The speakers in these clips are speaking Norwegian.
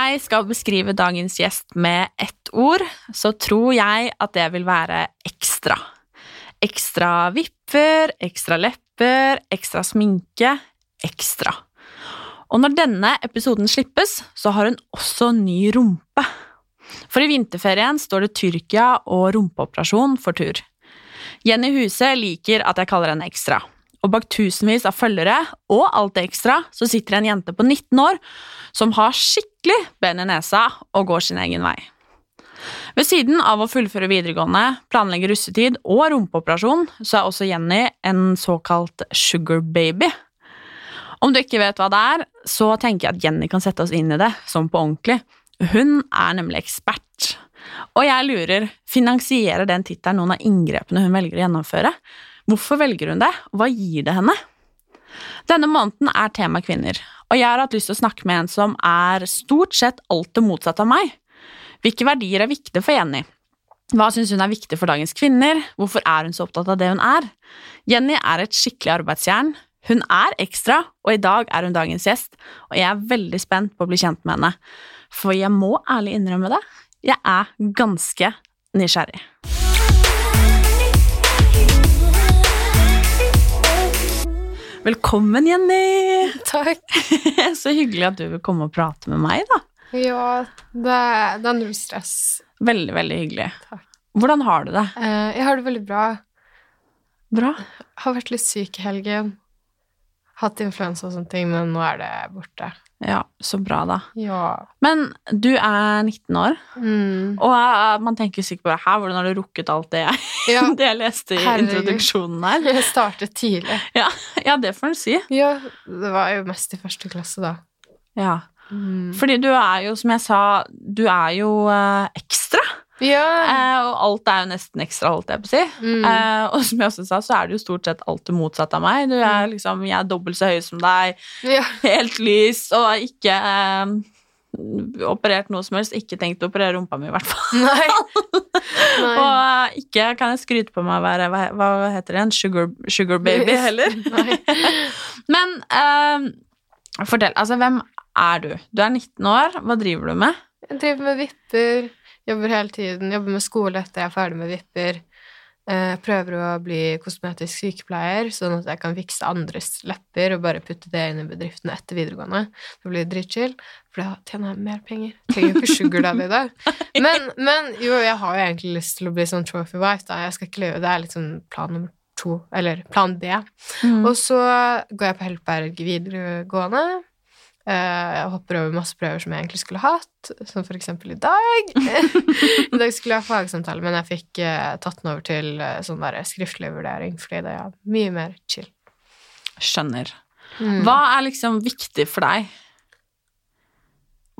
Jeg skal beskrive dagens gjest med ett ord, så tror jeg at det vil være ekstra. Ekstra vipper, ekstra lepper, ekstra sminke. Ekstra. Og når denne episoden slippes, så har hun også ny rumpe. For i vinterferien står det Tyrkia og rumpeoperasjon for tur. Jenny Huse liker at jeg kaller henne ekstra. Og bak tusenvis av følgere og alt det ekstra så sitter en jente på 19 år som har skikkelig ben i nesa og går sin egen vei. Ved siden av å fullføre videregående, planlegge russetid og rumpeoperasjon, så er også Jenny en såkalt sugar baby. Om du ikke vet hva det er, så tenker jeg at Jenny kan sette oss inn i det, som på ordentlig. Hun er nemlig ekspert. Og jeg lurer, finansierer den tittelen noen av inngrepene hun velger å gjennomføre? Hvorfor velger hun det, og hva gir det henne? Denne måneden er tema kvinner, og jeg har hatt lyst til å snakke med en som er stort sett alt det motsatte av meg. Hvilke verdier er viktige for Jenny? Hva syns hun er viktig for dagens kvinner? Hvorfor er hun så opptatt av det hun er? Jenny er et skikkelig arbeidsjern. Hun er ekstra, og i dag er hun dagens gjest, og jeg er veldig spent på å bli kjent med henne. For jeg må ærlig innrømme det, jeg er ganske nysgjerrig. Velkommen, Jenny! Takk. Så hyggelig at du vil komme og prate med meg, da. Ja, det det er null stress. Veldig, veldig hyggelig. Takk. Hvordan har du det? Eh, jeg har det veldig bra. Bra? Har vært litt syk i helgen. Hatt influensa og sånne ting, men nå er det borte. Ja, så bra, da. Ja. Men du er 19 år, Mm. og eh, man tenker sikkert bare Hæ, hvordan har du rukket alt det jeg, Ja, det jeg leste i Herregud. introduksjonen her? jeg startet tidlig. Ja, det får en si. Ja, det var jo mest i første klasse, da. Ja. Mm. Fordi du er jo, som jeg sa, du er jo eh, ekstra. Ja. Eh, og alt er jo nesten ekstra, holdt jeg på å si. Mm. Eh, og som jeg også sa, så er det jo stort sett alt det motsatte av meg. Du er Mm. liksom, Jeg er dobbelt så høy som deg, ja. helt lys, og ikke eh, operert noe som helst. Ikke tenkt å operere rumpa mi, i hvert fall. Nei. Nei. Og eh, ikke kan jeg skryte på meg å være hva, hva heter det, en sugar, sugar baby heller. Men eh, fortell, altså hvem er du? Du er 19 år, hva driver du med? Jeg driver med vipper, jobber hele tiden, jobber med skole etter jeg er ferdig med vipper. Jeg prøver å bli kosmetisk sykepleier, sånn at jeg kan fikse andres lepper og bare putte det inn i bedriften etter videregående. Det blir dritchill, for da tjener jeg mer penger. Trenger jo ikke sugar daddy da. Men, men jo, jeg har jo egentlig lyst til å bli sånn trophy wife, da. Jeg skal ikke løpe, det er liksom plan nummer to, eller plan B. Mm. Og så går jeg på Heltberg videregående. Eh, Jeg hopper over masse prøver som jeg egentlig skulle hatt, som for eksempel i dag. I dag skulle jeg ha fagsamtale, men jeg fikk eh, tatt den over til eh, sånn der skriftlig vurdering, fordi det er mye mer chill. Skjønner. Mm. Hva er liksom viktig for deg?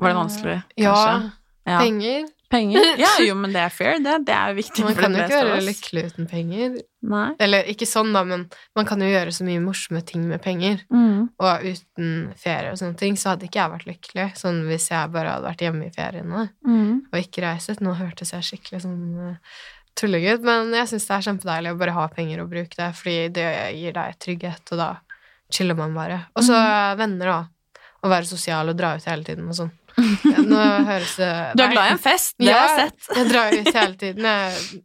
Var det vanskelig, kanskje? Ja. Ja. Penger. Penger? Ja, jo, men det er fair, det. Det er viktig Man for kan jo ikke være lykkelig uten penger. Nei. Eller ikke sånn, da, men man kan jo gjøre så mye morsomme ting med penger. Mm. Og uten ferie og sånne ting, så hadde ikke jeg vært lykkelig. Sånn hvis jeg bare hadde vært hjemme i feriene. Mm. og ikke reiset. Nå hørtes jeg skikkelig sånn tulling ut, men jeg syns det er kjempedeilig å bare ha penger og bruke det, fordi det gir deg trygghet, og da chiller man bare. Og så mm. venner, da. Å være sosial og dra ut hele tiden og sånn. Ja, Nå høres det Du er glad i en fest, det Ja. har jeg sett. Jeg drar ut hele tiden. Jeg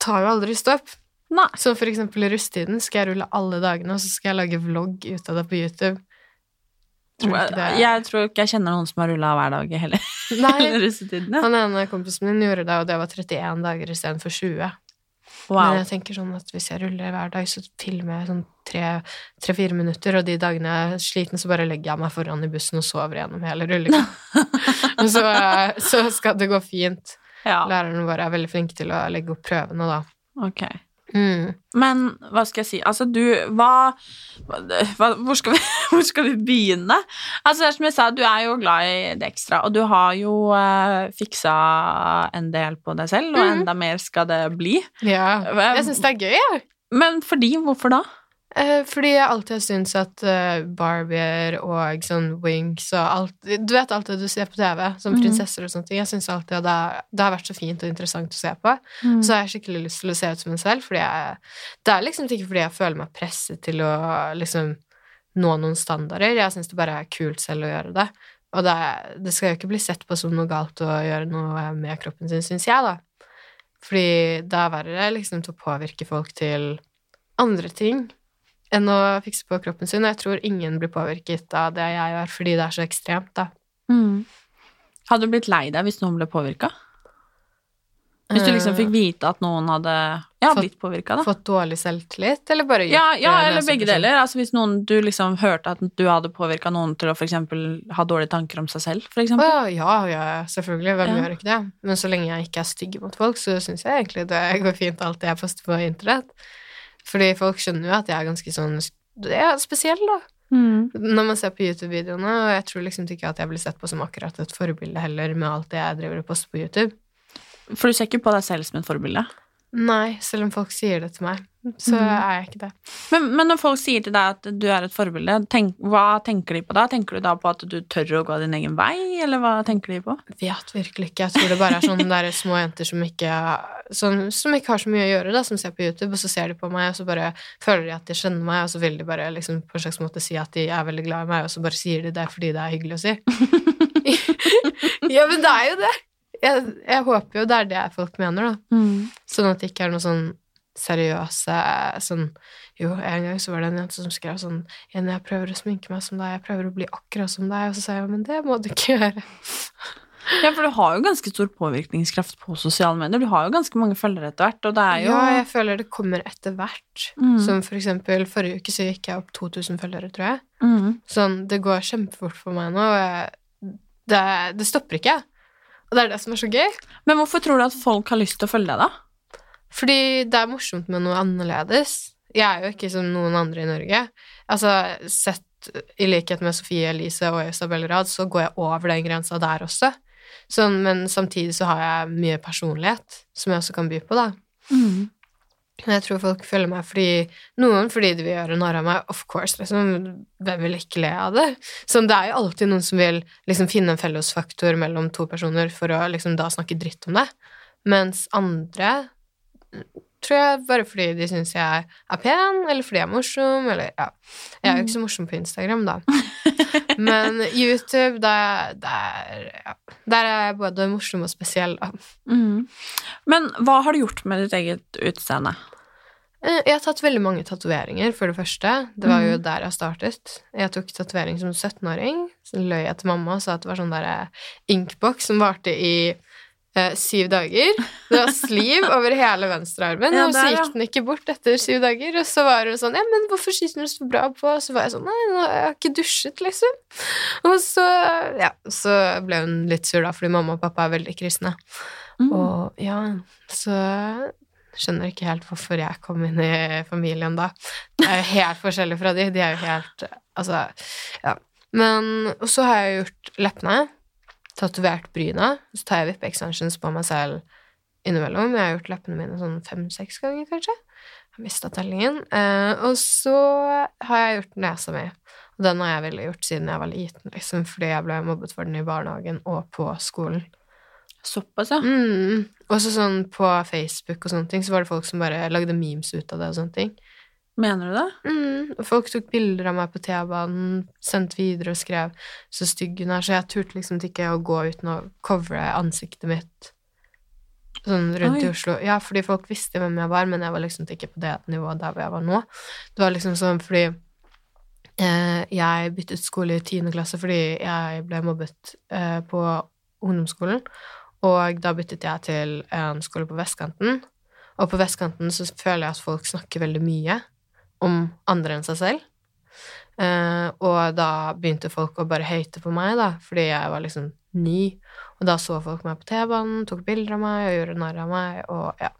tar jo aldri stopp. Nei. Så for eksempel i russetiden skal jeg rulle alle dagene, og så skal jeg lage vlogg ut av det på YouTube. Tror ikke det Jeg tror ikke jeg kjenner noen som har rulla hver dag hele, Nei, russetiden. Ja. han ene kompisen min gjorde det, og det var 31 dager istedenfor 20. Men jeg tenker sånn at hvis jeg ruller hver dag, så filmer jeg sånn tre-fire minutter, og de dagene jeg er sliten, så bare legger jeg meg foran i bussen og sover gjennom hele og så, så skal det gå fint. Ja, Lærerne våre er veldig flinke til å legge opp prøvene, da. Okay. Mm. Men hva skal jeg si Altså, du Hva, hva hvor, skal vi, hvor skal vi begynne? Altså, som jeg sa, du er jo glad i det ekstra, og du har jo eh, fiksa en del på deg selv, og Mhm. enda mer skal det bli. Ja. Jeg syns det er gøy, jeg. Men fordi? Hvorfor da? Eh, fordi jeg alltid har syntes at uh, Barbier og sånn Winx og alt Du vet alt det du ser på TV, som Mhm. prinsesser og sånne ting. Jeg syns alltid at det, er- det har vært så fint og interessant å se på. Mm. Så har jeg skikkelig lyst til å se ut som meg selv, fordi jeg Det er liksom ikke fordi jeg føler meg presset til å liksom nå noen standarder. Jeg syns det bare er kult selv å gjøre det. Og det, det skal jo ikke bli sett på som noe galt å gjøre noe med kroppen sin, syns jeg, da. Fordi det er verre liksom til å påvirke folk til andre ting enn å fikse på kroppen sin. Og jeg tror ingen blir påvirket av det jeg gjør, fordi det er så ekstremt, da. Mm. Hadde du blitt lei deg hvis noen ble påvirka? Hvis du liksom fikk vite at noen hadde ja, Fått- blitt påvirka, da? Eh, Fått dårlig selvtillit, eller bare gjort Ja, ja, det eller begge deler. Altså Hvis noen, du liksom hørte at du hadde påvirka noen til å eksempel ha dårlige tanker om seg selv, f.eks. Ja, ja, ja, selvfølgelig. Hvem Ja. gjør ikke det? Men så lenge jeg ikke er stygg mot folk, så syns jeg egentlig det går fint, alt jeg poster på internett. Fordi folk skjønner jo at jeg er ganske sånn ja, spesiell, da. Mm. Når man ser på YouTube-videoene, og jeg tror liksom ikke at jeg blir sett på som akkurat et forbilde heller, med alt det jeg driver og poster på YouTube. For du ser ikke på deg selv som et forbilde. Nei, selv om folk sier det til meg, så Mhm. er jeg ikke det. Men, men når folk sier til deg at du er et forbilde, tenk, hva tenker de på da? Tenker du da på at du tør å gå din egen vei, eller hva tenker de på? Vet virkelig ikke. Jeg tror det bare er sånne der små jenter som ikke, som, som ikke har så mye å gjøre, da, som ser på YouTube, og så ser de på meg, og så bare føler de at de kjenner meg, og så vil de bare liksom på en slags måte si at de er veldig glad i meg, og så bare sier de det fordi det er hyggelig å si. ja, men det er jo det! Jeg, jeg håper jo det er det folk mener, da. Mm. Sånn at det ikke er noe sånn seriøse sånn Jo, en gang så var det en jente som skrev sånn «Jenny, jeg prøver å sminke meg som deg, jeg prøver å bli akkurat som deg, og så sa jeg men det må du ikke gjøre. Ja, for du har jo ganske stor påvirkningskraft på sosiale medier. Du har jo ganske mange følgere etter hvert, og det er jo Ja, jeg føler det kommer etter hvert. Mm. Som for eksempel forrige uke så gikk jeg opp 2000 følgere, tror jeg. mm. Sånn, det går kjempefort for meg nå, og jeg, det, det stopper ikke. Og det er det som er så gøy. Men hvorfor tror du at folk har lyst til å følge deg, da? Fordi det er morsomt med noe annerledes. Jeg er jo ikke som noen andre i Norge. Altså, sett i likhet med Sofie Elise og Isabel Rad, så går jeg over den grensa der også. Sånn, men samtidig så har jeg mye personlighet som jeg også kan by på, da. Mm. Jeg tror folk følger meg fordi Noen fordi de vil gjøre narr av meg, of course, liksom. Hvem vil ikke le av det? Sånn, det er jo alltid noen som vil liksom finne en fellesfaktor mellom to personer for å liksom da snakke dritt om det. Mens andre tror jeg bare fordi de syns jeg er pen, eller fordi jeg er morsom, eller ja. Jeg er jo ikke så morsom på Instagram, da. Men YouTube, der, der, ja. der er jeg både morsom og spesiell, da. Mm. Men hva har du gjort med ditt eget utseende? Eh, Jeg har tatt veldig mange tatoveringer, for det første. Det var jo Mhm. der jeg startet. Jeg tok tatovering som 17-åring. Så løy jeg til mamma og sa at det var sånn der inkboks som varte i eh, syv dager. Det var sliv over hele venstrearmen, Ja, og så gikk den ikke bort etter syv dager. Og så var hun sånn Ja, men hvorfor sitter du så bra på? Og så var jeg sånn Nei, nå har jeg ikke dusjet, liksom. Og så, ja, så ble hun litt sur, da, fordi mamma og pappa er veldig kristne. Mm. Og ja, så skjønner ikke helt hvorfor jeg kom inn i familien da. Det er jo helt forskjellig fra de. De er jo helt Altså, ja. Men Og så har jeg gjort leppene. Tatovert bryna. Så tar jeg vippe-extensions på meg selv innimellom. Jeg har gjort leppene mine sånn fem-seks ganger, kanskje. Jeg har mista tellingen. Eh, og så har jeg gjort nesa mi. Og den har jeg vel gjort siden jeg var liten, liksom, fordi jeg ble mobbet for den i barnehagen og på skolen. Såpass, ja. Mm. Og så sånn på Facebook og sånne ting, så var det folk som bare lagde memes ut av det og sånne ting. Mener du det? Mm. Folk tok bilder av meg på T-banen, sendte videre og skrev 'så stygg hun er', så jeg turte liksom ikke å gå uten å covre ansiktet mitt sånn rundt Oi. i Oslo. Ja, fordi folk visste hvem jeg var, men jeg var liksom ikke på det nivået der hvor jeg var nå. Det var liksom sånn fordi eh, jeg byttet skole i tiende klasse fordi jeg ble mobbet eh, på ungdomsskolen. Og da byttet jeg til en skole på vestkanten. Og på vestkanten så føler jeg at folk snakker veldig mye om andre enn seg selv. Uh, og da begynte folk å bare høyte på meg, da, fordi jeg var liksom ny. Og da så folk meg på T-banen, tok bilder av meg og gjorde narr av meg, og ja.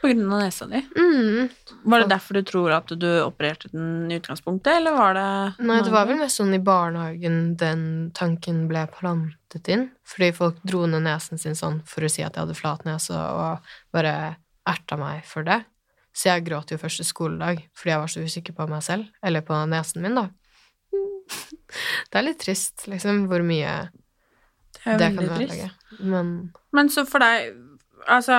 På grunn av nesa di? Mm. Var det derfor du tror at du opererte den i utgangspunktet, eller var det Nei, det var vel mest sånn i barnehagen den tanken ble plantet inn. Fordi folk dro ned nesen sin sånn for å si at jeg hadde flat nese, og bare erta meg for det. Så jeg gråt jo første skoledag fordi jeg var så usikker på meg selv, eller på nesen min, da. Det er litt trist, liksom, hvor mye Det det kan ødelegge. Men Men så for deg Altså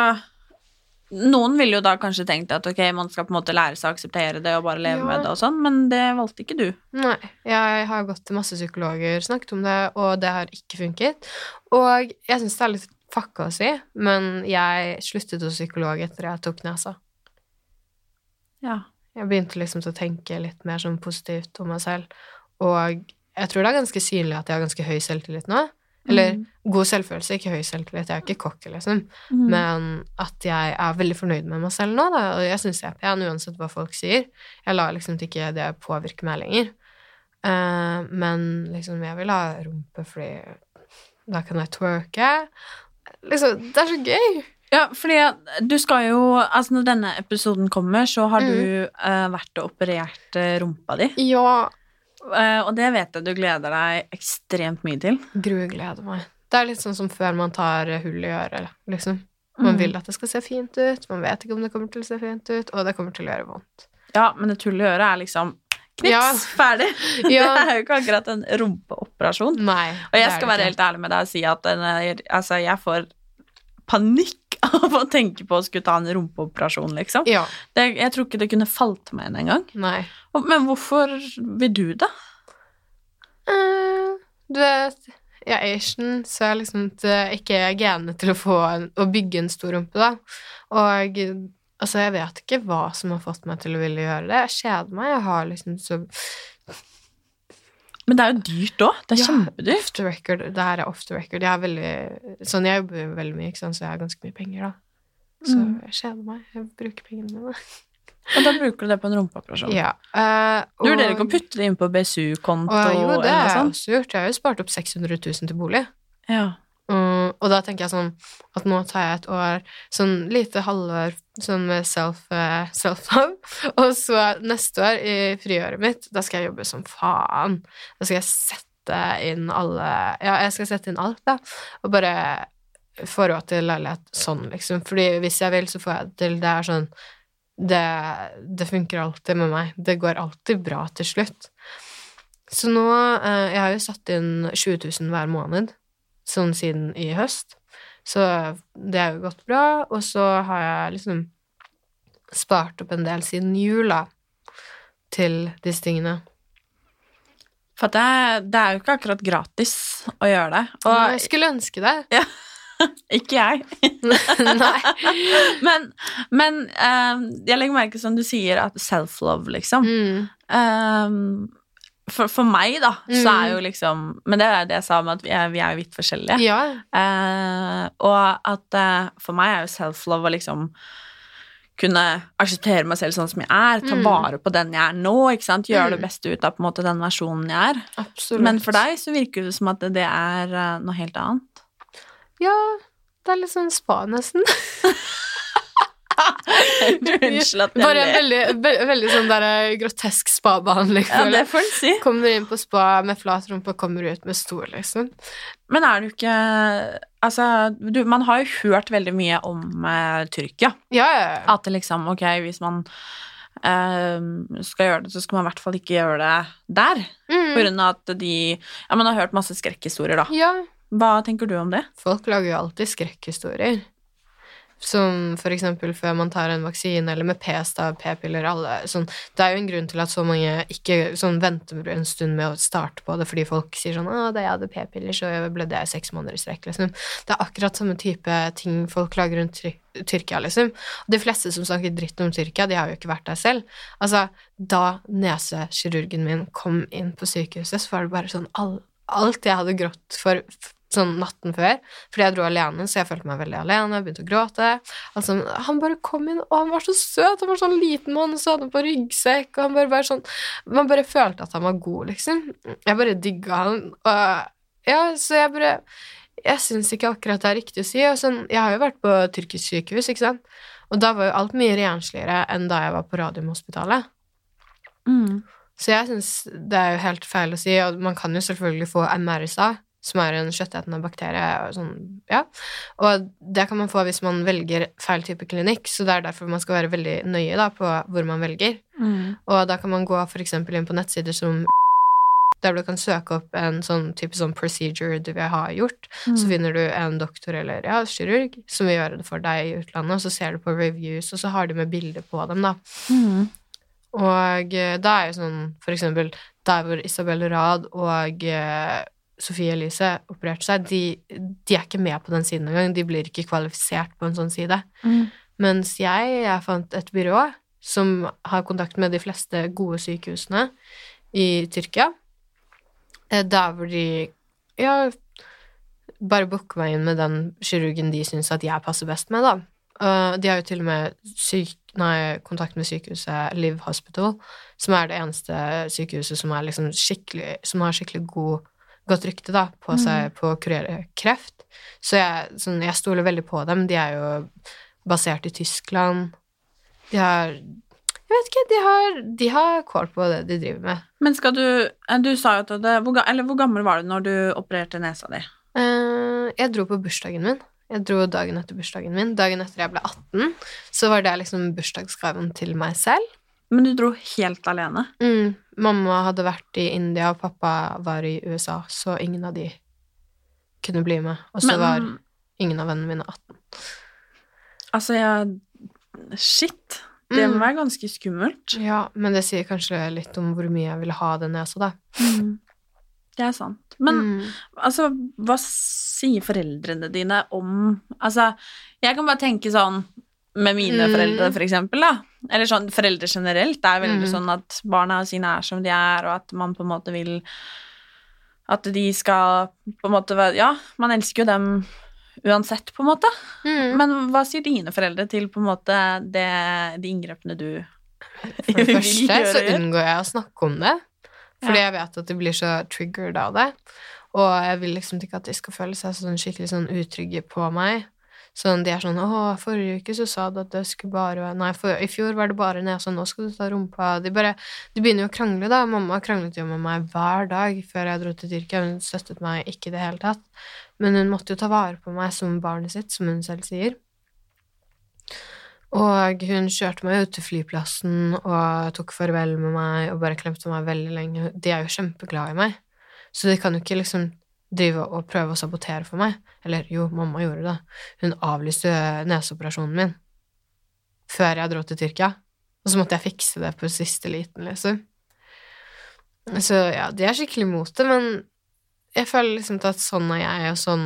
Noen ville jo da kanskje tenkt at ok, man skal på en måte lære seg å akseptere det og bare leve Ja. med det og sånn, men det valgte ikke du. Nei. Jeg har gått til masse psykologer, snakket om det, og det har ikke funket. Og jeg syns det er litt fucka å si, men jeg sluttet hos psykolog etter jeg tok nesa. Ja. Jeg begynte liksom til å tenke litt mer sånn positivt om meg selv, og jeg tror det er ganske synlig at jeg har ganske høy selvtillit nå. Eller Mm. god selvfølelse, ikke høy selvtillit. Jeg er ikke kokk, liksom. Mm. Men at jeg er veldig fornøyd med meg selv nå, da. Og jeg syns jeg er pen uansett hva folk sier. Jeg lar liksom ikke det påvirke meg lenger. Uh, men liksom, jeg vil ha rumpe fordi da kan jeg twerke. Liksom, det er så gøy! Ja, fordi du skal jo Altså, når denne episoden kommer, så har Mm. du uh, vært og operert eh, rumpa di. Ja, Uh, og det vet jeg du gleder deg ekstremt mye til. Grugleder meg. Det er litt sånn som før man tar hull i øret, liksom. Man Mm. vil at det skal se fint ut, man vet ikke om det kommer til å se fint ut, og det kommer til å gjøre vondt. Ja, men et hull i øret er liksom knips, Ja. ferdig. Ja. Det er jo ikke akkurat en rumpeoperasjon. Nei. Og jeg skal være helt ærlig med deg og si at den altså, jeg får panikk av å tenke på å skulle ta en rumpeoperasjon, liksom. Ja. Det, jeg tror ikke det kunne falt meg inn engang. Men hvorfor vil du det? Uh, du vet, jeg er Asian, så jeg liksom ikke er genene til å få en, å bygge en stor rumpe, da. Og altså, jeg vet ikke hva som har fått meg til å ville gjøre det. Jeg kjeder meg. Jeg har liksom så Men det er jo dyrt òg. Det er Ja, kjempedyrt. Off the record. Det her er off the record. Jeg er veldig Sånn, jeg jobber veldig mye, så jeg har ganske mye penger, da. Så Mm. jeg kjeder meg. Jeg bruker pengene mine. Og da bruker du det på en rumpeoperasjon. Ja. eh, Du vurderer ikke å putte det inn på BSU-konto Uh, Jo, det har jeg også gjort. Jeg har jo spart opp 600 000 til bolig. Ja. Og da tenker jeg sånn at nå tar jeg et år, sånn lite halvår sånn med self, eh, self-love, og så neste år i friåret mitt, da skal jeg jobbe som faen. Da skal jeg sette inn alle Ja, jeg skal sette inn alt, da, og bare få råd til leilighet sånn, liksom. Fordi hvis jeg vil, så får jeg det til. Det er sånn det, det funker alltid med meg. Det går alltid bra til slutt. Så nå eh, Jeg har jo satt inn 20 000 hver måned sånn siden i høst. Så det har jo gått bra. Og så har jeg liksom spart opp en del siden jula til disse tingene. For det, det er jo ikke akkurat gratis å gjøre det. Og Og jeg skulle ønske det. ikke jeg. Nei. Men, men eh, jeg legger merke som du sier, at self-love, liksom. Mm. Eh, for, for meg, da, så Mm. er jo liksom Men det er det jeg sa om at vi er, vi er jo vidt forskjellige. Ja. Eh, og at eh, for meg er jo self-love å liksom kunne akseptere meg selv sånn som jeg er, ta Mm. vare på den jeg er nå, ikke sant, gjøre det Mm. beste ut av på en måte den versjonen jeg er. Absolutt. Men for deg så virker det som at det er eh, noe helt annet. Ja, det er litt sånn spa, nesten. Unnskyld at jeg Bare en veldig, ve- veldig sånn der eh, grotesk spabehandling. Ja, det får en si. Kommer inn på spa med flat rumpe kommer ut med stor, liksom. Men er du ikke Altså, du, man har jo hørt veldig mye om eh, Tyrkia. Ja, ja, ja. At det liksom, ok, hvis man eh, skal gjøre det, så skal man i hvert fall ikke gjøre det der. På Mm. grunn av at de Ja, man har hørt masse skrekkhistorier, da. ja. Hva tenker du om det? Folk lager jo alltid skrekkhistorier. Som for eksempel før man tar en vaksine, eller med p-stav, p-piller, alle sånn. Det er jo en grunn til at så mange ikke sånn venter en stund med å starte på det, fordi folk sier sånn 'Å, da jeg hadde p-piller, så ble det seks måneder i strekk', liksom. Det er akkurat samme type ting folk lager rundt Ty Tyrkia, liksom. Og de fleste som snakker dritt om Tyrkia, de har jo ikke vært der selv. Altså, da nesekirurgen min kom inn på sykehuset, så var det bare sånn Alt jeg hadde grått for sånn natten før, fordi jeg dro alene, så jeg følte meg veldig alene, jeg begynte å gråte. Altså, han bare kom inn, og han var så søt, han var sånn liten mann, og så hadde han på ryggsekk, og han bare, bare sånn Man bare følte at han var god, liksom. Jeg bare digga han, og ja, så jeg bare Jeg syns ikke akkurat det er riktig å si. Og sånn, jeg har jo vært på tyrkisk sykehus, ikke sant, og da var jo alt mye rensligere enn da jeg var på Radiumhospitalet. Mm. Så jeg syns det er jo helt feil å si, og man kan jo selvfølgelig få MRSA, som er en kjøttetende bakterie, og sånn, ja. Og det kan man få hvis man velger feil type klinikk, så det er derfor man skal være veldig nøye da, på hvor man velger. Mm. Og da kan man gå eksempel inn på nettsider som der du kan søke opp en sånn type sånn procedure du vil ha gjort. Så finner du en doktor eller ja, kirurg som vil gjøre det for deg i utlandet, og så ser du på reviews, og så har de med bilder på dem, da. Mm. Og eh, da er jo sånn for eksempel der hvor Isabel Rad og eh, Sofie Elise opererte seg, de, de er ikke med på den siden engang. De blir ikke kvalifisert på en sånn side. Mm. Mens jeg, jeg fant et byrå som har kontakt med de fleste gode sykehusene i Tyrkia, eh, der hvor de ja, bare booker meg inn med den kirurgen de syns at jeg passer best med, da. De har jo til og med syk, nei, kontakt med sykehuset Live Hospital, som er det eneste sykehuset som, liksom skikkelig, som har skikkelig god, godt rykte da, på seg på å kurere kreft. Så jeg, sånn, jeg stoler veldig på dem. De er jo basert i Tyskland. De har Jeg vet ikke, de har, de har kål på det de driver med. Men skal du eh, Du sa jo at det hvor, Eller hvor gammel var du når du opererte nesa di? Eh, jeg dro på bursdagen min. Jeg dro dagen etter bursdagen min. Dagen etter jeg ble 18, så var det liksom bursdagsgaven til meg selv. Men du dro helt alene? Mm. Mamma hadde vært i India, og pappa var i USA, så ingen av de kunne bli med. Og så Men- var ingen av vennene mine 18. Altså, jeg Shit. Det må Mm. være ganske skummelt. Ja, men det sier kanskje litt om hvor mye jeg ville ha den nesa, da. Det er sant. Men Mm. altså, hva sier foreldrene dine om Altså, jeg kan bare tenke sånn med mine Mm. foreldre, for eksempel, da. Eller sånn foreldre generelt. Det er veldig Mm. sånn at barna sine er som de er, og at man på en måte vil At de skal på en måte være Ja, man elsker jo dem uansett, på en måte. Mm. Men hva sier dine foreldre til på en måte det, de inngrepene du For det første så unngår jeg å snakke om det, fordi Ja. jeg vet at de blir så triggered av det. Og jeg vil liksom ikke at de skal føle seg sånn skikkelig sånn utrygge på meg. Sånn, de er sånn 'Å, forrige uke så sa du at det skulle bare Nei, for, i fjor var det bare nesa, nå skal du ta rumpa.' De bare De begynner jo å krangle, da. Mamma kranglet jo med meg hver dag før jeg dro til Tyrkia. Hun støttet meg ikke i det hele tatt. Men hun måtte jo ta vare på meg som barnet sitt, som hun selv sier. Og hun kjørte meg ut til flyplassen og tok farvel med meg og bare klemte meg veldig lenge. De er jo kjempeglade i meg, så de kan jo ikke liksom drive og prøve å sabotere for meg. Eller jo, mamma gjorde det. Hun avlyste neseoperasjonen min før jeg dro til Tyrkia, og så måtte jeg fikse det på siste liten, liksom. Så ja, de er skikkelig imot det, men jeg føler liksom at sånn er jeg, og sånn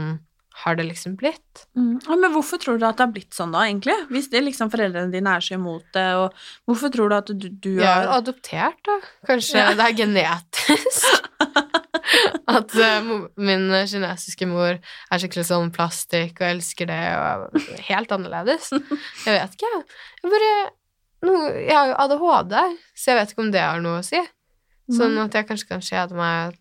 har det liksom blitt. Mm. Ja, Men hvorfor tror du at det har blitt sånn, da, egentlig? Hvis det liksom foreldrene dine er så imot det, og hvorfor tror du at du, du Jeg er jo har adoptert, da. Kanskje Ja. det er genetisk. At uh, min kinesiske mor er skikkelig sånn plastikk og elsker det, og er helt annerledes. Jeg vet ikke, jeg. Bare no, Jeg har jo ADHD, så jeg vet ikke om det har noe å si. Sånn at jeg kanskje kan kjede meg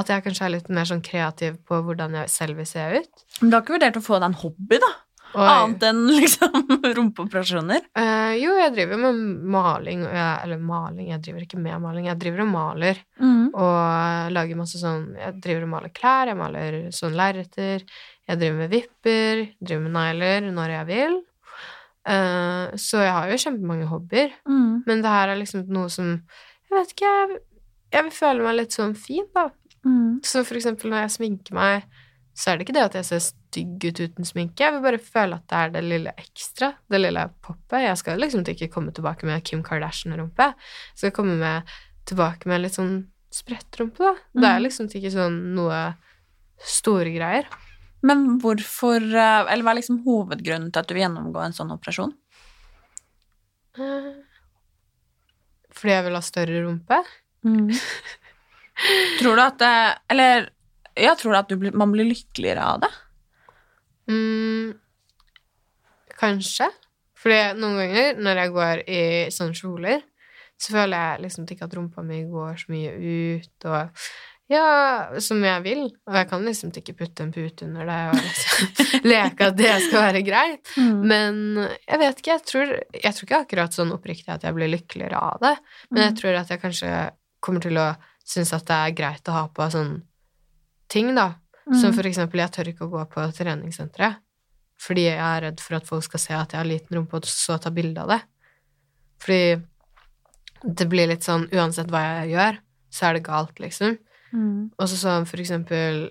At jeg kanskje er litt mer sånn kreativ på hvordan jeg selv vil se ut. Men du har ikke vurdert å få deg en hobby, da? Oi. Annet enn liksom rumpeoperasjoner? Uh, jo, jeg driver med maling, jeg, eller maling, jeg driver ikke med maling, jeg driver og maler. og lager masse sånn Jeg driver og maler klær, jeg maler sånn lerreter, jeg driver med vipper, driver med negler når jeg vil. Uh, så jeg har jo kjempemange hobbyer, Mm. men det her er liksom noe som Jeg vet ikke, jeg, jeg vil føle meg litt sånn fin, da. Mm. Så for eksempel når jeg sminker meg, så er det ikke det at jeg ser stygg ut uten sminke, jeg vil bare føle at det er det lille ekstra, det lille poppet. Jeg skal liksom ikke komme tilbake med Kim Kardashian-rumpe. Jeg skal komme med, tilbake med litt sånn sprettrumpe, da. Det er Mhm. liksom ikke sånn noe store greier. Men hvorfor eh, Eller hva er liksom hovedgrunnen til at du vil gjennomgå en sånn operasjon? Eh, Fordi jeg vil ha større rumpe. Tror du at det Eller jeg tror at du blir, man blir lykkeligere av det? Mm, kanskje. Fordi noen ganger når jeg går i sånne kjoler, så føler jeg liksom ikke at rumpa mi går så mye ut, og ja, som jeg vil. Og jeg kan liksom ikke putte en pute under det og liksom leke at det skal være greit. Men jeg vet ikke, jeg tror, jeg tror ikke akkurat sånn oppriktig at jeg blir lykkeligere av det, men jeg tror at jeg kanskje kommer til å synes at det er greit å ha på sånn ting, da. Som for eksempel, jeg tør ikke å gå på treningssenteret. Fordi jeg er redd for at folk skal se at jeg har liten rumpe, og så ta bilde av det. Fordi det blir litt sånn Uansett hva jeg gjør, så er det galt, liksom. Mm. Og så sånn for eksempel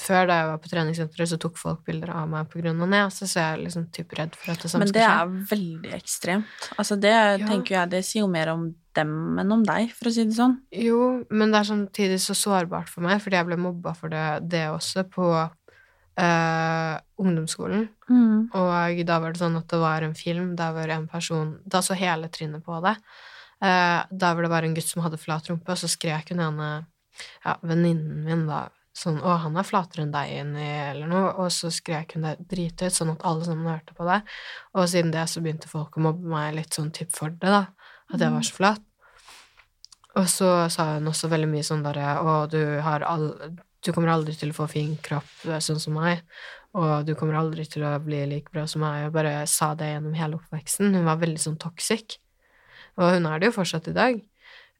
Før da jeg var på treningssenteret, så tok folk bilder av meg av nese, så jeg er liksom typ redd for at det samme Men det er veldig ekstremt. Altså, det Ja. tenker jeg det sier jo mer om dem enn om deg, for å si det sånn. Jo, men det er samtidig så sårbart for meg, fordi jeg ble mobba for det, det også på eh, ungdomsskolen. Mm. Og da var det sånn at det var en film der hvor en person Da så hele trinnet på det. Uh, der hvor det var en gutt som hadde flat rumpe, og så skrek hun ene ja, venninnen min da sånn 'Å, han er flatere enn deg inni', eller noe. Og så skrek hun det drithøyt, sånn at alle sammen hørte på det. Og siden det så begynte folk å mobbe meg litt sånn typ for det, da. At jeg var så flat. Og så sa hun også veldig mye sånn derre 'Å, du har all Du kommer aldri til å få fin kropp sånn som meg'. Og du kommer aldri til å bli like bra som meg. Og bare sa det gjennom hele oppveksten. Hun var veldig sånn toxic. Og hun er det jo fortsatt i dag.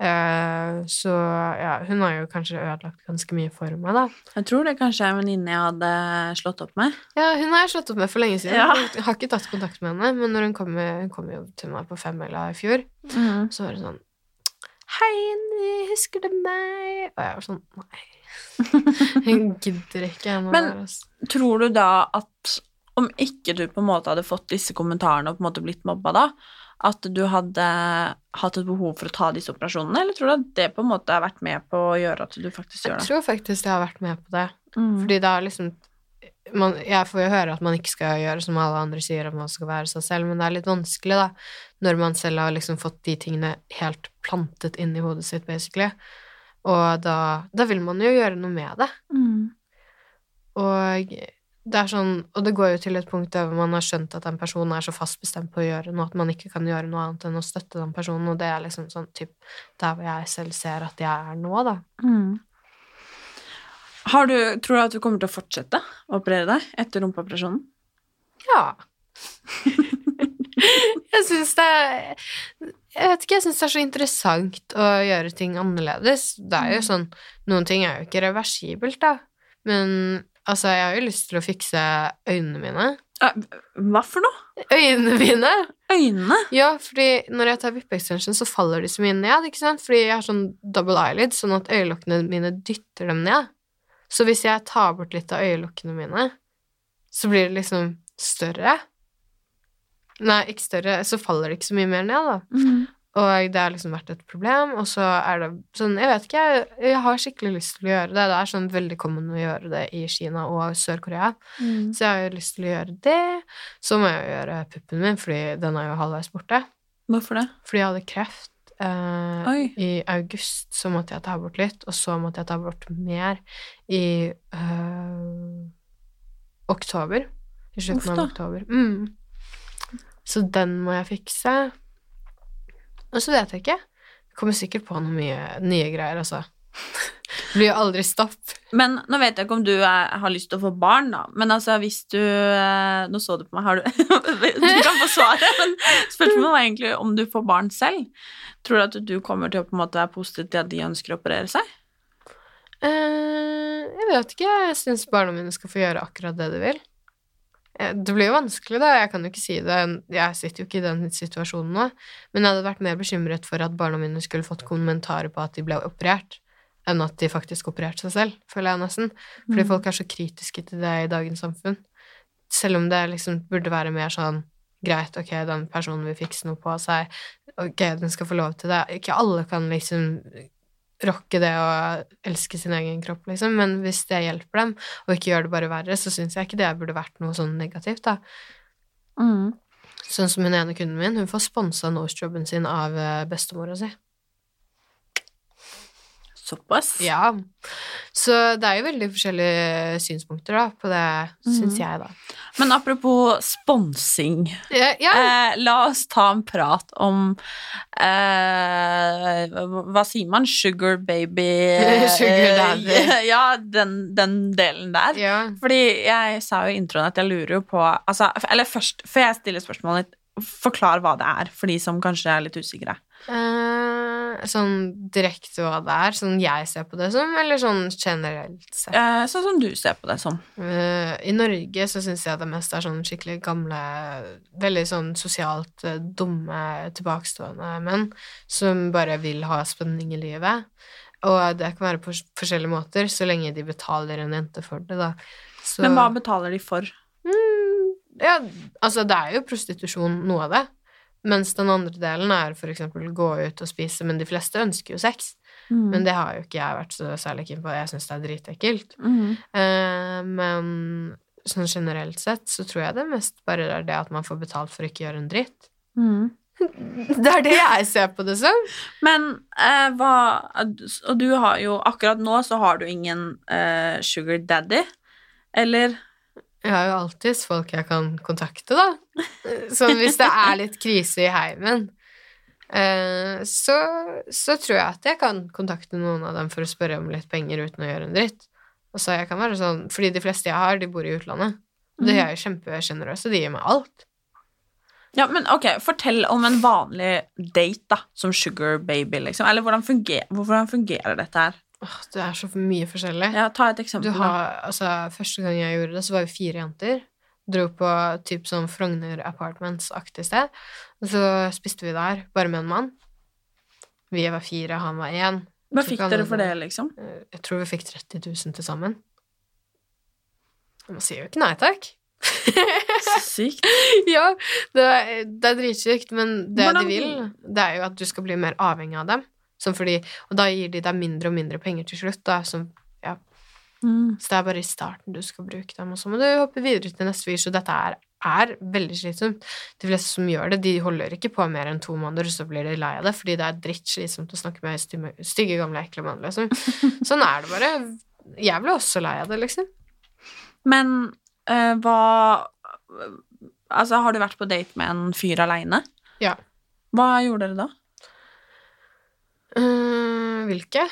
Eh, så ja, hun har jo kanskje ødelagt ganske mye for meg, da. Jeg tror det kanskje er en venninne jeg hadde slått opp med. Ja, hun har jeg slått opp med for lenge siden. Ja. Jeg har ikke tatt kontakt med henne, men når hun kom, hun kom jo til meg på femmila i fjor, Mm. så var det sånn Hei, husker du meg? Og jeg var sånn Nei. Hun gidder ikke Men- der. Tror du da at om ikke du på en måte hadde fått disse kommentarene og på en måte blitt mobba da, at du hadde hatt et behov for å ta disse operasjonene, eller tror du at det på en måte har vært med på å gjøre at du faktisk gjør det? Jeg tror faktisk jeg har vært med på det. Mm. Fordi det er liksom man, Jeg får jo høre at man ikke skal gjøre som alle andre sier, at man skal være seg selv, men det er litt vanskelig, da, når man selv har liksom fått de tingene helt plantet inn i hodet sitt, basically. Og da, da vil man jo gjøre noe med det. Mm. Og det er sånn Og det går jo til et punkt der man har skjønt at den personen er så fast bestemt på å gjøre noe at man ikke kan gjøre noe annet enn å støtte den personen, og det er liksom sånn typ der hvor jeg selv ser at jeg er nå, da. Mm. Har du, tror du at du kommer til å fortsette å operere deg etter rumpeoperasjonen? Ja. jeg syns det Jeg vet ikke, jeg syns det er så interessant å gjøre ting annerledes. Det er jo sånn Noen ting er jo ikke reversibelt, da. Men altså, jeg har jo lyst til å fikse øynene mine. Hva for noe? Øynene mine! Øynene? Ja, fordi når jeg tar vippe-extension, så faller de så mye ned, ikke sant? Fordi jeg har sånn double eyelid, sånn at øyelokkene mine dytter dem ned. Så hvis jeg tar bort litt av øyelokkene mine, så blir det liksom større. Nei, ikke større, så faller det ikke så mye mer ned, da. Mm. Og det har liksom vært et problem, og så er det sånn Jeg vet ikke, jeg, jeg har skikkelig lyst til å gjøre det. Det er sånn veldig common å gjøre det i Kina og Sør-Korea. Mm. Så jeg har jo lyst til å gjøre det. Så må jeg jo gjøre puppen min, fordi den er jo halvveis borte. Hvorfor det? Fordi jeg hadde kreft eh, i august, så måtte jeg ta bort litt, og så måtte jeg ta bort mer i øh, oktober. I slutten av oktober. Mm. Så den må jeg fikse. Og så vet jeg ikke. Jeg kommer sikkert på noen mye nye greier, altså. Det blir jo aldri stopp. Men nå vet jeg ikke om du er, har lyst til å få barn, da. Men altså, hvis du eh, Nå så du på meg, har du Du kan få svaret, men spørsmålet var egentlig om du får barn selv. Tror du at du kommer til å på en måte være positiv til at de ønsker å operere seg? Eh, jeg vet ikke. Jeg syns barna mine skal få gjøre akkurat det de vil. Eh, Det blir jo vanskelig, da. Jeg kan jo ikke si det. Jeg sitter jo ikke i den situasjonen nå. Men jeg hadde vært mer bekymret for at barna mine skulle fått kommentarer på at de ble operert, enn at de faktisk opererte seg selv, føler jeg nesten. Fordi Mm. folk er så kritiske til det i dagens samfunn. Selv om det liksom burde være mer sånn Greit, ok, den personen vil fikse noe på seg. Ok, den skal få lov til det. Ikke alle kan liksom rocke det å elske sin egen kropp, liksom, men hvis det hjelper dem, og ikke gjør det bare verre, så syns jeg ikke det burde vært noe sånn negativt, da. Mm. Sånn som hun ene kunden min, hun får sponsa nosejobben sin av eh, bestemora si. Såpass? Ja. Så det er jo veldig forskjellige synspunkter da, på det, syns Mhm. jeg, da. Men apropos sponsing. Ja, ja. Eh, la oss ta en prat om eh, Hva sier man? Sugar baby Sugar daddy. eh, Ja, den, den delen der. ja. Fordi jeg sa jo i introen at jeg lurer jo på altså, Eller først, før jeg stiller spørsmålet, forklar hva det er for de som kanskje er litt usikre. Eh, sånn direkte hva det er, sånn jeg ser på det som, eller sånn generelt sett? Uh, sånn som du ser på det som. Uh, I Norge så syns jeg det meste er sånn skikkelig gamle, veldig sånn sosialt dumme, tilbakestående menn som bare vil ha spenning i livet. Og det kan være på forskjellige måter, så lenge de betaler en jente for det, da. Så, Men hva betaler de for? Mm, ja, altså det er jo prostitusjon, noe av det. Mens den andre delen er eksempel gå ut og spise, men de fleste ønsker jo sex. Mm. Men det har jo ikke jeg vært så særlig keen på, jeg syns det er dritekkelt. Mm. Eh, men sånn generelt sett så tror jeg det mest bare er det at man får betalt for ikke å gjøre en dritt. Mm. Det er det jeg ser på det som. Men eh, hva Og du har jo Akkurat nå så har du ingen eh, sugar daddy, eller Jeg har jo alltids folk jeg kan kontakte, da. Sånn hvis det er litt krise i heimen, eh, så, så tror jeg at jeg kan kontakte noen av dem for å spørre om litt penger uten å gjøre en dritt. Og så jeg kan være sånn, Fordi de fleste jeg har, de bor i utlandet. Og de Mhm. er jo kjempesjenerøse. De gir meg alt. Ja, men ok, fortell om en vanlig date, da, som sugar baby, liksom. Eller hvordan fungerer, hvordan fungerer dette her? Åh, det er så mye forskjellig. Ja, ta et Du eksempel. har, altså, første gang jeg gjorde det, så var vi fire jenter. Dro på typ sånn Frogner Apartments-aktig sted. Og så spiste vi der, bare med en mann. Vi var fire, han var én. Hva fikk dere for det, liksom? Eh, Jeg tror vi fikk 30 000 til sammen. Man sier jo ikke nei takk. Sykt. ja, det er, det er dritsykt, men det Hvordan- de vil, det er jo at du skal bli mer avhengig av dem. Fordi, og da gir de deg mindre og mindre penger til slutt, da, som Mm. Så det er bare i starten du skal bruke dem, og så må du hoppe videre til neste fyr. Så dette er, er veldig slitsomt. De fleste som gjør det, de holder ikke på mer enn to måneder, så blir de lei av det, fordi det er drittslitsomt å snakke med stygge, stygge gamle, ekle mann, liksom. Sånn er det bare. Jeg ble også lei av det, liksom. Men øh, hva Altså, har du vært på date med en fyr aleine? Ja. Hva gjorde dere da? Eh, hvilke?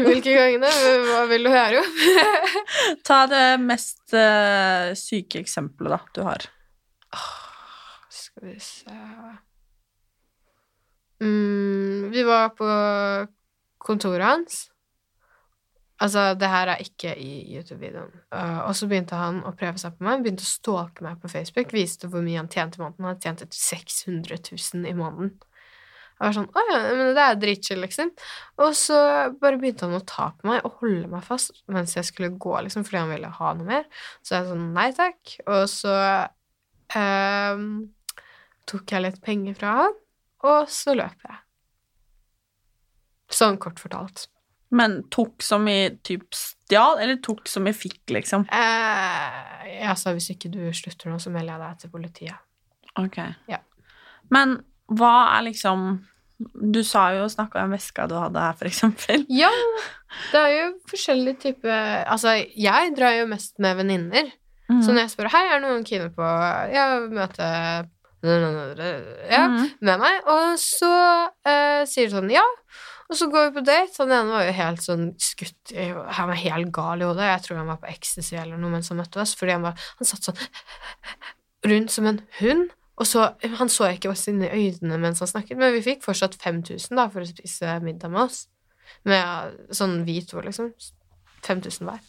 Hvilke gangene? Hva vil du høre om? Ta det mest uh, syke eksempelet, da, du har. Skal vi se mm, Vi var på kontoret hans. Altså, det her er ikke i YouTube-videoen. Uh, og så begynte han å prøve seg på meg, begynte å stalke meg på Facebook, viste hvor mye han tjente i måneden. Han tjente 600 000 i måneden. Jeg var sånn Å ja, men det er dritchill, liksom. Og så bare begynte han å ta på meg og holde meg fast mens jeg skulle gå, liksom, fordi han ville ha noe mer. Så jeg sånn Nei takk. Og så eh, tok jeg litt penger fra han, og så løp jeg. Sånn kort fortalt. Men tok som i typ stjal, eller tok som i fikk, liksom? Eh, jeg sa hvis ikke du slutter nå, så melder jeg deg til politiet. Ok. Ja. Men hva er liksom Du sa jo snakka om veska du hadde her, for eksempel. Ja, det er jo forskjellige typer Altså, jeg drar jo mest med venninner. Mm. Så når jeg spør Hei, er det noen kine på ja, møte ja, Mm. med meg, og så eh, sier de sånn ja. Og så går vi på date. Han ene var jo helt sånn skutt Han var helt gal i hodet. Jeg tror han var på ecstasy eller noe mens han møtte oss, fordi han, var, han satt sånn rundt som en hund. Og så, Han så ikke oss inn i øynene mens han snakket, men vi fikk fortsatt 5000 da, for å spise middag med oss. Med sånn vi to, liksom. 5000 hver.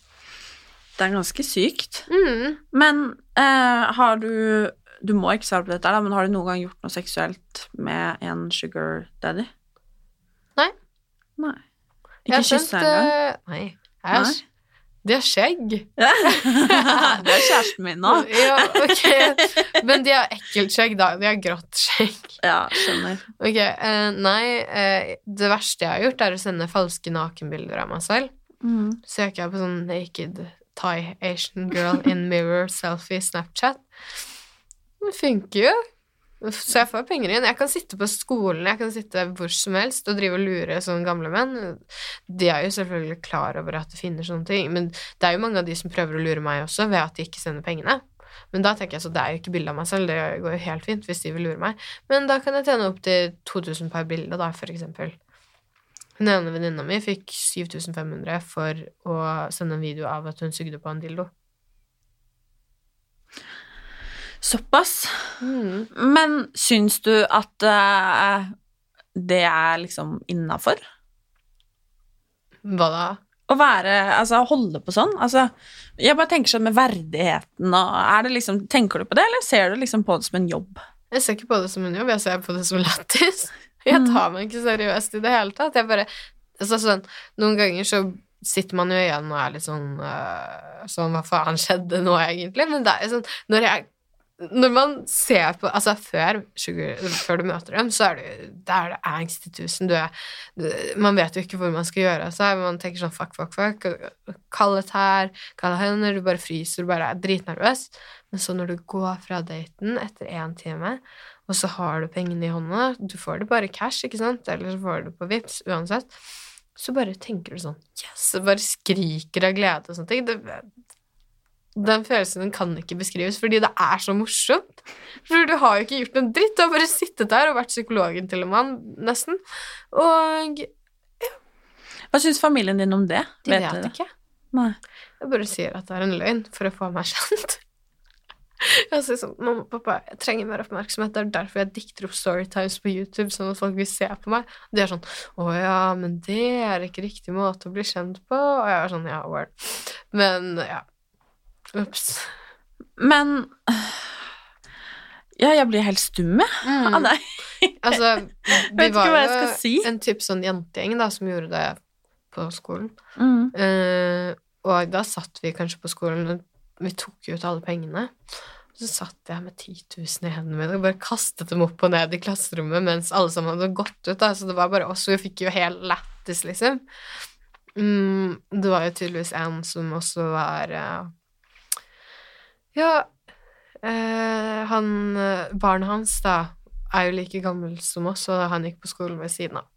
Det er ganske sykt. Mm. Men eh, har du Du må ikke svare på dette, da, men har du noen gang gjort noe seksuelt med en sugar daddy? Nei. Nei. Ikke kysse engang? eh, Nei. Nei? De har skjegg. det er kjæresten min nå. Ja, ok. Men de har ekkelt skjegg, da. De har grått skjegg. Ja, skjønner. Ok, uh, nei, uh, det verste jeg har gjort, er å sende falske nakenbilder av meg selv. Mm. Søker jeg på sånn naked Thai Asian girl in mirror selfie Snapchat. Det funker jo. Så jeg får penger inn. Jeg kan sitte på skolen, jeg kan sitte hvor som helst og drive og lure sånne gamle menn. De er jo selvfølgelig klar over at det finner sånne ting, men det er jo mange av de som prøver å lure meg også ved at de ikke sender pengene. Men da tenker jeg så det er jo ikke bilde av meg selv, det går jo helt fint hvis de vil lure meg. Men da kan jeg tjene opp til 2000 per bilde, da, for eksempel. Hun ene venninna mi fikk 7500 for å sende en video av at hun sugde på en dildo. Såpass. Mm. Men syns du at uh, det er liksom innafor? Hva da? Å være Altså, holde på sånn? Altså, jeg bare tenker sånn med verdigheten og det liksom Tenker du på det, eller ser du liksom på det som en jobb? Jeg ser ikke på det som en jobb, jeg ser på det som lættis. Jeg tar meg ikke seriøst i det hele tatt. Jeg bare altså, sånn, Noen ganger så sitter man jo igjen og er litt sånn øh, Sånn, hva faen skjedde nå, egentlig? Men det er jo sånn Når jeg når man ser på Altså, før, før du møter dem, så er det, det angst i tusen. Du er, man vet jo ikke hvor man skal gjøre av seg. Man tenker sånn fuck, fuck, fuck. Kalde tær, kalde hender. Du bare fryser, du bare er dritnervøs. Men så når du går fra daten etter én time, og så har du pengene i hånda Du får det bare cash, ikke sant? Eller så får du det på Vipps, uansett. Så bare tenker du sånn Yes! Og bare skriker av glede og sånne ting. Det, den følelsen den kan ikke beskrives, fordi det er så morsomt. For du har jo ikke gjort noe dritt, du har bare sittet der og vært psykologen til en mann, nesten. Og ja. Hva syns familien din om det? De vet, vet ikke. Nei. Jeg bare sier at det er en løgn for å få meg kjent. Jeg sier sånn Mamma og pappa, jeg trenger mer oppmerksomhet. Det er derfor jeg dikter opp storytimes på YouTube, sånn at folk vil se på meg. Og de er sånn Å ja, men det er ikke riktig måte å bli kjent på. Og jeg er sånn Ja, word. Men ja. Ops. Men Ja, jeg blir helt stum, jeg. Mm. Ah, deg. Altså, vi var jo si. en type sånn jentegjeng da, som gjorde det på skolen. Mm. Uh, og da satt vi kanskje på skolen, og vi tok ut alle pengene. Og så satt jeg med 10 000 i hendene mine og bare kastet dem opp og ned i klasserommet mens alle sammen hadde gått ut. Da. Så det var bare oss, og vi fikk jo helt lættis, liksom. Mm, det var jo tydeligvis en som også var eh, Ja, eh, han eh, Barnet hans, da, er jo like gammel som oss, og han gikk på skolen ved siden av.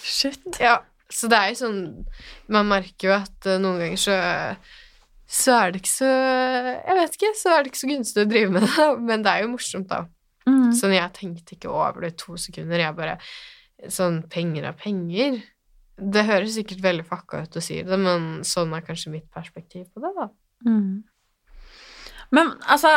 Shit. Ja, så det er jo sånn Man merker jo at eh, noen ganger så så er det ikke så Jeg vet ikke, så er det ikke så gunstig å drive med det, men det er jo morsomt, da. Mm. Sånn, jeg tenkte ikke over det i to sekunder. Jeg bare Sånn, penger er penger. Det høres sikkert veldig fucka ut å si det, men sånn er kanskje mitt perspektiv på det, da. Mm. Men altså,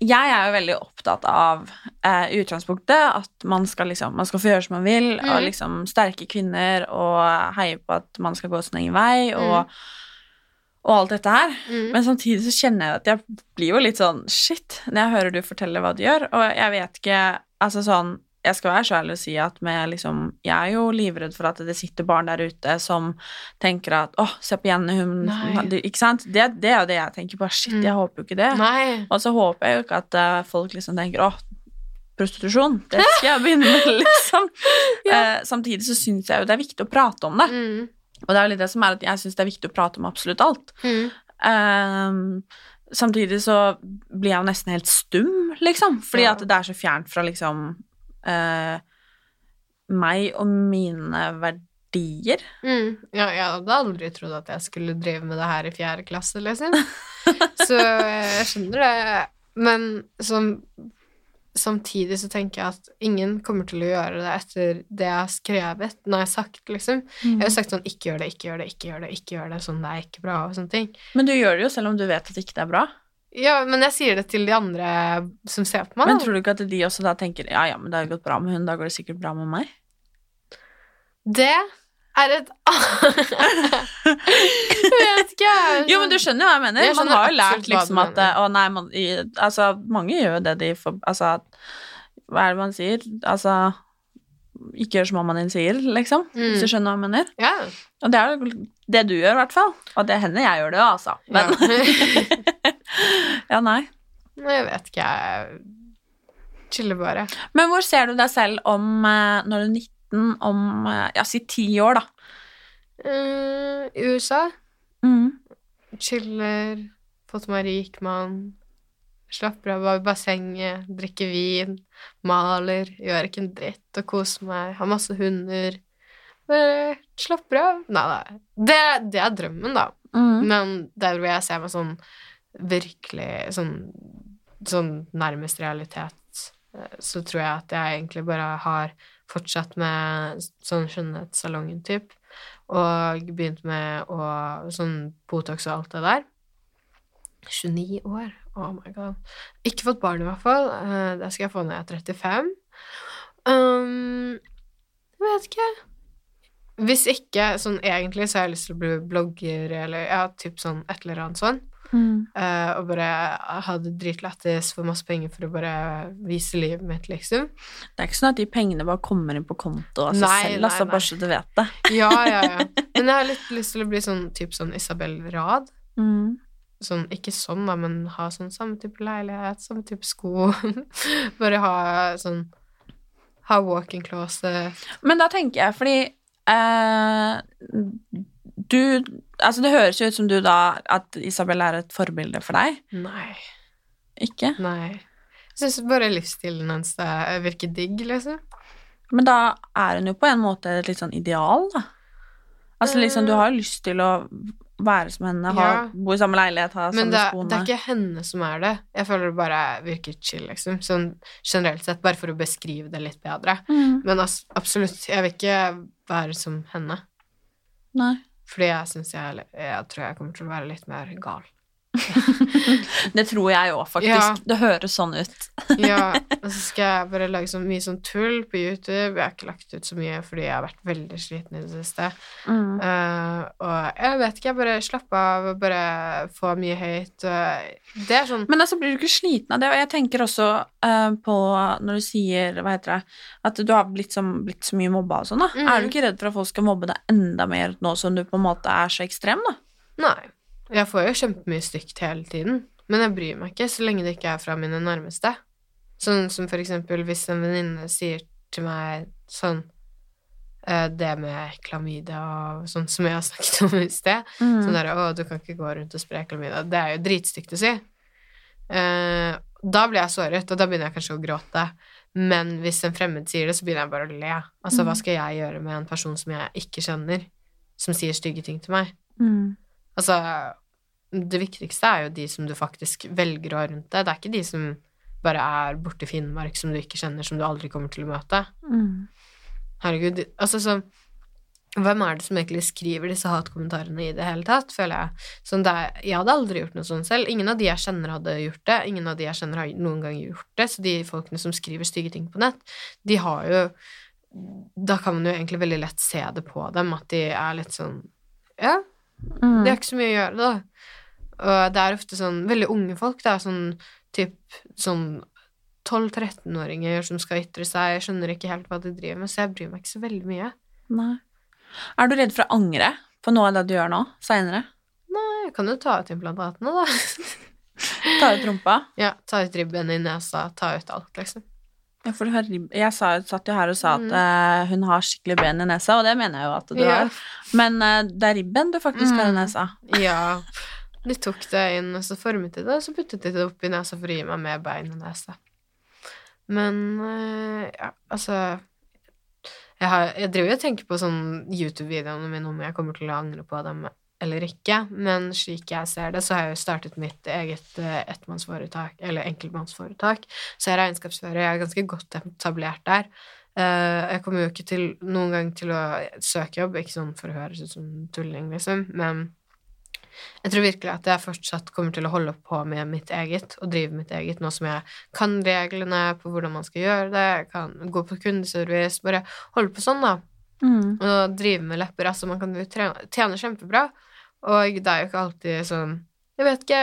jeg er jo veldig opptatt av eh, utgangspunktet at man skal liksom Man skal få gjøre som man vil, og Mhm. liksom sterke kvinner, og heie på at man skal gå sin egen vei, og, og alt dette her. Mm. Men samtidig så kjenner jeg at jeg blir jo litt sånn shit når jeg hører du fortelle hva du gjør, og jeg vet ikke Altså sånn jeg skal være så ærlig å si at med liksom, jeg er jo livredd for at det sitter barn der ute som tenker at 'Å, se på Jenny, hun Nei. Ikke sant? Det, det er jo det jeg tenker på. Shit, Mm. jeg håper jo ikke det. Nei. Og så håper jeg jo ikke at eh, folk liksom tenker åh, prostitusjon, det skal jeg begynne med, liksom. eh, samtidig så syns jeg jo det er viktig å prate om det. Mm. Og det er jo litt det som er at jeg syns det er viktig å prate om absolutt alt. Mm. Ehm, samtidig så blir jeg jo nesten helt stum, liksom, fordi Ja. at det er så fjernt fra liksom eh, meg og mine verdier. Mm. Ja, jeg hadde aldri trodd at jeg skulle drive med det her i fjerde klasse, liksom. Så jeg skjønner det. Men som, samtidig så tenker jeg at ingen kommer til å gjøre det etter det jeg har skrevet. Når jeg har sagt, liksom. Jeg har sagt sånn 'ikke gjør det, ikke gjør det, ikke gjør det', ikke gjør det, sånn det er ikke bra, og sånne ting. Men du gjør det jo selv om du vet at ikke det er bra. Ja, men jeg sier det til de andre som ser på meg, Men da. tror du ikke at de også da tenker ja, ja, men det har jo gått bra med hun, da går det sikkert bra med meg? Det er et Jeg vet ikke. jeg Jo, men du sånn- skjønner jo hva jeg mener. Jeg man har jo lært liksom at. Å nei, man, altså, mange gjør jo det de får Altså, hva er det man sier? Altså Ikke gjør som mammaen din sier, liksom. Hvis du Mm. skjønner hva jeg mener. Yeah. Og det er det du gjør, i hvert fall. Og det hender jeg gjør det jo, altså. Men ja. ja, nei. Jeg vet ikke, jeg chiller bare. Men hvor ser du deg selv om eh, når du er 19, om eh, ja, si ti år, da? Eh, I USA Mm. chiller, fått meg rik mann, slapper av i bassenget, drikker vin, maler, gjør ikke en dritt og koser meg, har masse hunder. Bare slapper av. Nei, nei. Det, det er drømmen, da. Mm. Men der hvor jeg ser meg sånn virkelig sånn, sånn nærmest realitet, eh, så tror jeg at jeg egentlig bare har fortsatt med sånn skjønnhetssalongen typ, og begynt med å sånn Botox og alt det der. 29 år. Oh my god. Ikke fått barn, i hvert fall. Eh, Det skal jeg få når jeg er 35. Um, jeg vet ikke. Hvis ikke, sånn egentlig, så har jeg lyst til å bli blogger, eller ja, typ sånn et eller annet sånn. Eh, og bare hadde dritlættis, for masse penger for å bare vise livet mitt, liksom. Det er ikke sånn at de pengene bare kommer inn på konto av seg selv, nei, altså, nei. bare så du vet det. Ja, ja, ja. Men jeg har litt lyst til å bli sånn type sånn Isabel Rad. Sånn, ikke sånn, da, men ha sånn samme type leilighet, samme type sko. bare ha sånn Ha walk-in closet. Men da tenker jeg, fordi eh, du Altså, det høres jo ut som du da At Isabel er et forbilde for deg. Nei. Ikke? Nei. Jeg syns bare livsstilen hennes er- virker digg, liksom. Men da er hun jo på en måte et litt sånn ideal, da. Altså liksom, du har jo lyst til å være som henne, ha, Ja. bo i samme leilighet, ha Men samme det, skoene. det er ikke henne som er det. Jeg føler det bare virker chill, liksom. Sånn generelt sett, bare for å beskrive det litt bedre. Mm. Men altså, absolutt, jeg vil ikke være som henne. Nei. Fordi jeg syns jeg, jeg tror jeg kommer til å være litt mer gal. Det tror jeg òg, faktisk. Ja. Det høres sånn ut. Ja, og så skal jeg bare lage så mye sånn tull på YouTube. Jeg har ikke lagt ut så mye fordi jeg har vært veldig sliten i det siste. Mm. Uh, og jeg vet ikke, jeg bare slapper av og bare få mye høyt. det er sånn Men altså, blir du ikke sliten av det? Og jeg tenker også uh, på når du sier, hva heter det, at du har blitt, som, blitt så mye mobba og sånn, da. Mm. Er du ikke redd for at folk skal mobbe deg enda mer nå som du på en måte er så ekstrem, da? Nei. Jeg får jo kjempemye stygt hele tiden, men jeg bryr meg ikke så lenge det ikke er fra mine nærmeste. Sånn som for eksempel hvis en venninne sier til meg sånn eh, Det med klamydia og sånn som jeg har snakket om i sted. Mm. Sånn derre 'Å, du kan ikke gå rundt og spre klamydia'. Det er jo dritstygt å si. Uh, da blir jeg såret, og da begynner jeg kanskje å gråte. Men hvis en fremmed sier det, så begynner jeg bare å le. Altså, hva Mm. skal jeg gjøre med en person som jeg ikke kjenner, som sier stygge ting til meg? Mm. Altså, det viktigste er jo de som du faktisk velger å ha rundt deg. Det er ikke de som bare er borte i Finnmark, som du ikke kjenner, som du aldri kommer til å møte. Mm. Herregud, altså så Hvem er det som egentlig skriver disse hatkommentarene i det hele tatt, føler jeg. Sånn er, jeg hadde aldri gjort noe sånt selv. Ingen av de jeg kjenner, hadde gjort det. Ingen av de jeg kjenner, har noen gang gjort det. Så de folkene som skriver stygge ting på nett, de har jo Da kan man jo egentlig veldig lett se det på dem, at de er litt sånn Ja, Mm. de har ikke så mye å gjøre, da. Og det er ofte sånn veldig unge folk, da, sånn typ sånn 12-13-åringer som skal ytre seg, jeg skjønner ikke helt hva de driver med, så jeg bryr meg ikke så veldig mye. Nei. Er du redd for å angre på noe av det du gjør nå, seinere? Jeg kan jo ta ut implantatene, da. Ta ut rumpa? Ja, ta ut ribben i nesa, ta ut alt, liksom. Ja, for. Jeg sa, satt jo her og sa at Mm. uh, hun har skikkelig ben i nesa, og det mener jeg jo at du Ja. har. Men uh, det er ribben du faktisk har i Mm. nesa. Ja. De tok det inn, og så formet de det, og så puttet de det opp i nesa for å gi meg mer bein og nese. Men uh, ja, altså jeg, har, jeg driver jo og tenker på sånn YouTube-videoene mine om jeg kommer til å angre på dem eller ikke, men slik jeg ser det, så har jeg jo startet mitt eget eh, ettmannsforetak, eller enkeltmannsforetak, så jeg er regnskapsfører, jeg er ganske godt etablert der. Eh, jeg kommer jo ikke til noen gang til å søke jobb, ikke sånn for å høres ut som tulling, liksom, men jeg tror virkelig at jeg fortsatt kommer til å holde på med mitt eget, og drive mitt eget, nå som jeg kan reglene på hvordan man skal gjøre det, jeg kan gå på kundeservice, bare holde på sånn, da Mm. og drive med lepper. Altså, man kan jo tjene kjempebra, og det er jo ikke alltid sånn Jeg vet ikke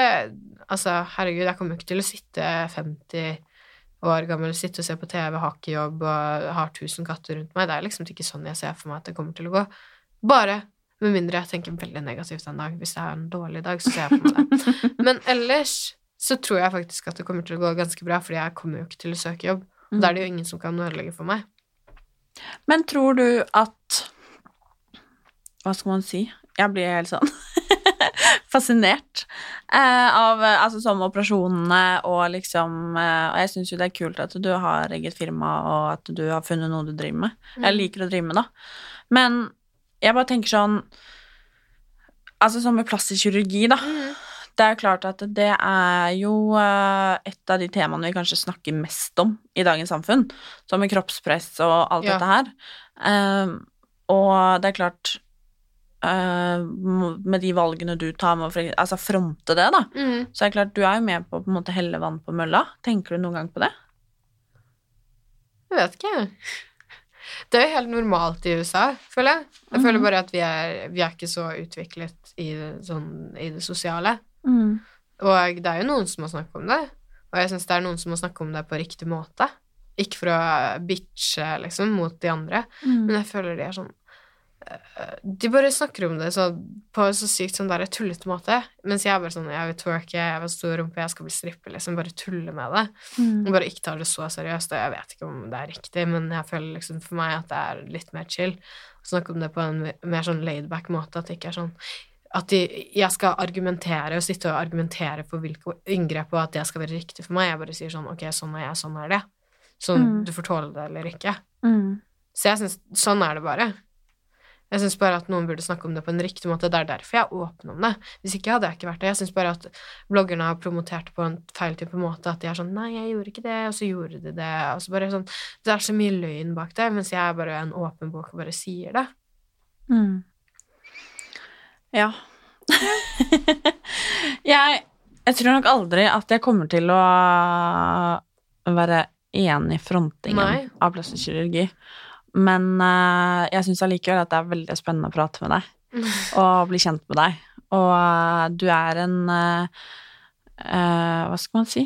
Altså, herregud, jeg kommer jo ikke til å sitte 50 år gammel, sitte og se på TV, har ikke jobb og har 1000 katter rundt meg. Det er liksom ikke sånn jeg ser for meg at det kommer til å gå. Bare med mindre jeg tenker veldig negativt en dag. Hvis jeg har en dårlig dag, så ser jeg på meg det. Men ellers så tror jeg faktisk at det kommer til å gå ganske bra, fordi jeg kommer jo ikke til å søke jobb. Og da er det jo ingen som kan ødelegge for meg. Men tror du at Hva skal man si? Jeg blir helt sånn fascinert eh, av eh, altså som operasjonene og liksom eh, Og jeg syns jo det er kult at du har eget firma, og at du har funnet noe du driver med. Jeg liker å drive med, da. Men jeg bare tenker sånn Altså som med plastisk kirurgi, da. Mm. Det er klart at det er jo eh, et av de temaene vi kanskje snakker mest om i dagens samfunn, som med kroppspress og alt Ja. dette her. Um, og det er klart Med de valgene du tar med å altså fronte det, da, Mm. så er det klart du er jo med på å helle vann på mølla. Tenker du noen gang på det? Jeg vet ikke. Det er jo helt normalt i USA, føler jeg. Jeg føler Mhm. bare at vi er, vi er ikke så utviklet i det, sånn, i det sosiale. Og det er jo noen som må snakke om det, og jeg syns det er noen som må snakke om det på riktig måte. Ikke for å bitche, liksom, mot de andre, Mm. men jeg føler de er sånn eh, De bare snakker om det så, på så sykt sånn der tullete måte, mens jeg er bare sånn Jeg vil twerke, jeg vil ha stor rumpe, jeg skal bli stripper, liksom. Bare tulle med det. Mm. Bare ikke tar det så seriøst. Og jeg vet ikke om det er riktig, men jeg føler liksom for meg at det er litt mer chill. Å snakke om det på en mer sånn laidback måte, at det ikke er sånn at de, jeg skal argumentere og sitte og argumentere for hvilke inngrep og at det skal være riktig for meg. Jeg bare sier sånn Ok, sånn er jeg, sånn er det. Sånn Mm. du får tåle det eller ikke. Mm. Så jeg syns Sånn er det bare. Jeg syns bare at noen burde snakke om det på en riktig måte. Det er derfor jeg er åpen om det. Hvis ikke hadde jeg ikke vært det. Jeg syns bare at bloggerne har promotert det på en feil type måte. At de er sånn 'Nei, jeg gjorde ikke det', og så gjorde de det. Og så bare sånn Det er så mye løgn bak det, mens jeg er bare en åpen bok og bare sier det. Mm. Ja. jeg, jeg tror nok aldri at jeg kommer til å være enig i frontingen Nei. av plastisk kirurgi. Men uh, jeg syns allikevel at det er veldig spennende å prate med deg og bli kjent med deg. Og uh, du er en uh, Hva skal man si?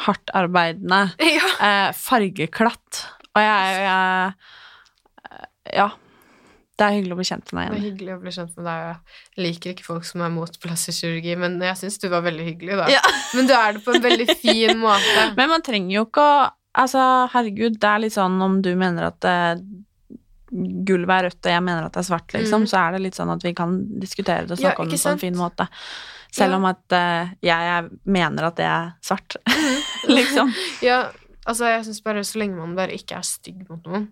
Hardt arbeidende, ja. fargeklatt. Og jeg, jeg Ja. Det er hyggelig å bli kjent med deg. Det er hyggelig å bli kjent med deg. og Jeg liker ikke folk som er mot plastisk kirurgi, men jeg syns du var veldig hyggelig, da. Ja. Men du er det på en veldig fin måte. Men man trenger jo ikke å Altså, herregud, det er litt sånn om du mener at eh, gulvet er rødt, og jeg mener at det er svart, liksom, Mm. så er det litt sånn at vi kan diskutere det og Ja, snakke om ikke det på en fin måte. Selv Ja. om at uh, jeg, mener at det er svart, liksom. Ja, altså, jeg syns bare så lenge man bare ikke er stygg mot noen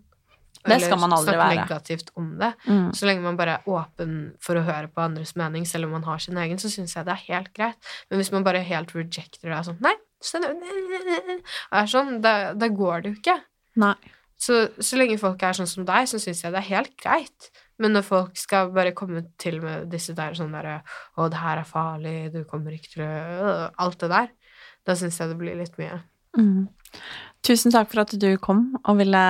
Det skal man aldri være. negativt om det. Mm. Så lenge man bare er åpen for å høre på andres mening, selv om man har sin egen, så syns jeg det er helt greit. Men hvis man bare helt rejecter det og er sånn Nei, sånn, da, da går det jo ikke. Nei. Så, så lenge folk er sånn som deg, så syns jeg det er helt greit. Men når folk skal bare komme til med disse der sånn derre Å, det her er farlig, du kommer ikke til å øh, Alt det der. Da syns jeg det blir litt mye. Mm. Tusen takk for at du kom og ville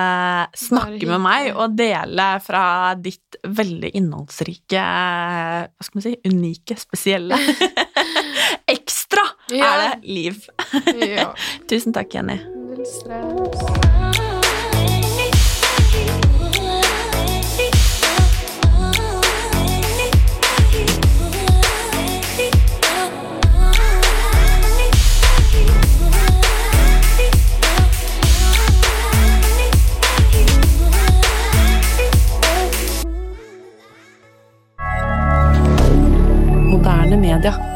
snakke med meg og dele fra ditt veldig innholdsrike Hva skal man si? Unike, spesielle Ekstra Ja. er det liv. Tusen takk, Jenny. Veldig stress. Canada.